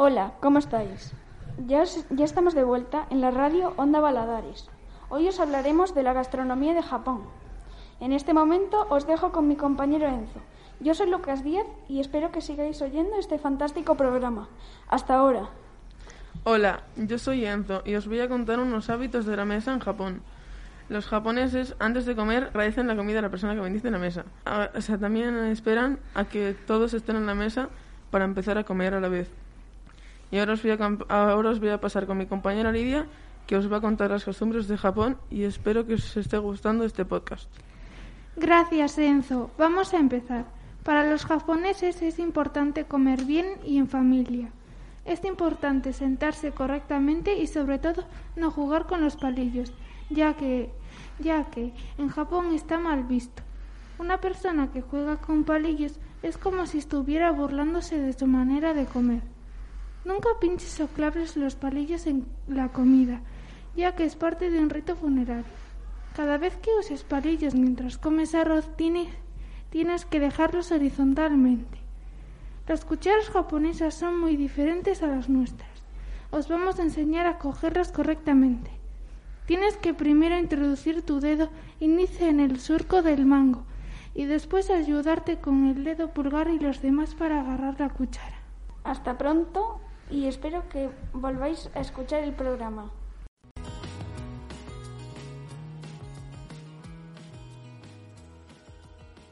Hola, ¿cómo estáis? Ya, ya estamos de vuelta en la radio Onda Baladares. Hoy os hablaremos de la gastronomía de Japón. En este momento os dejo con mi compañero Enzo. Yo soy Lucas Díaz y espero que sigáis oyendo este fantástico programa. Hasta ahora. Hola, yo soy Enzo y os voy a contar unos hábitos de la mesa en Japón. Los japoneses, antes de comer, agradecen la comida a la persona que bendice la mesa. O sea, también esperan a que todos estén en la mesa para empezar a comer a la vez. Y ahora os voy a, ahora os voy a pasar con mi compañera Lidia, que os va a contar las costumbres de Japón y espero que os esté gustando este podcast. Gracias, Enzo. Vamos a empezar. Para los japoneses es importante comer bien y en familia. Es importante sentarse correctamente y sobre todo no jugar con los palillos, ya que ya que en Japón está mal visto. Una persona que juega con palillos es como si estuviera burlándose de su manera de comer. Nunca pinches o claves los palillos en la comida, ya que es parte de un rito funerario. Cada vez que uses palillos mientras comes arroz, tienes, tienes que dejarlos horizontalmente. Las cucharas japonesas son muy diferentes a las nuestras. Os vamos a enseñar a cogerlas correctamente. Tienes que primero introducir tu dedo índice en el surco del mango y después ayudarte con el dedo pulgar y los demás para agarrar la cuchara. Hasta pronto y espero que volváis a escuchar el programa.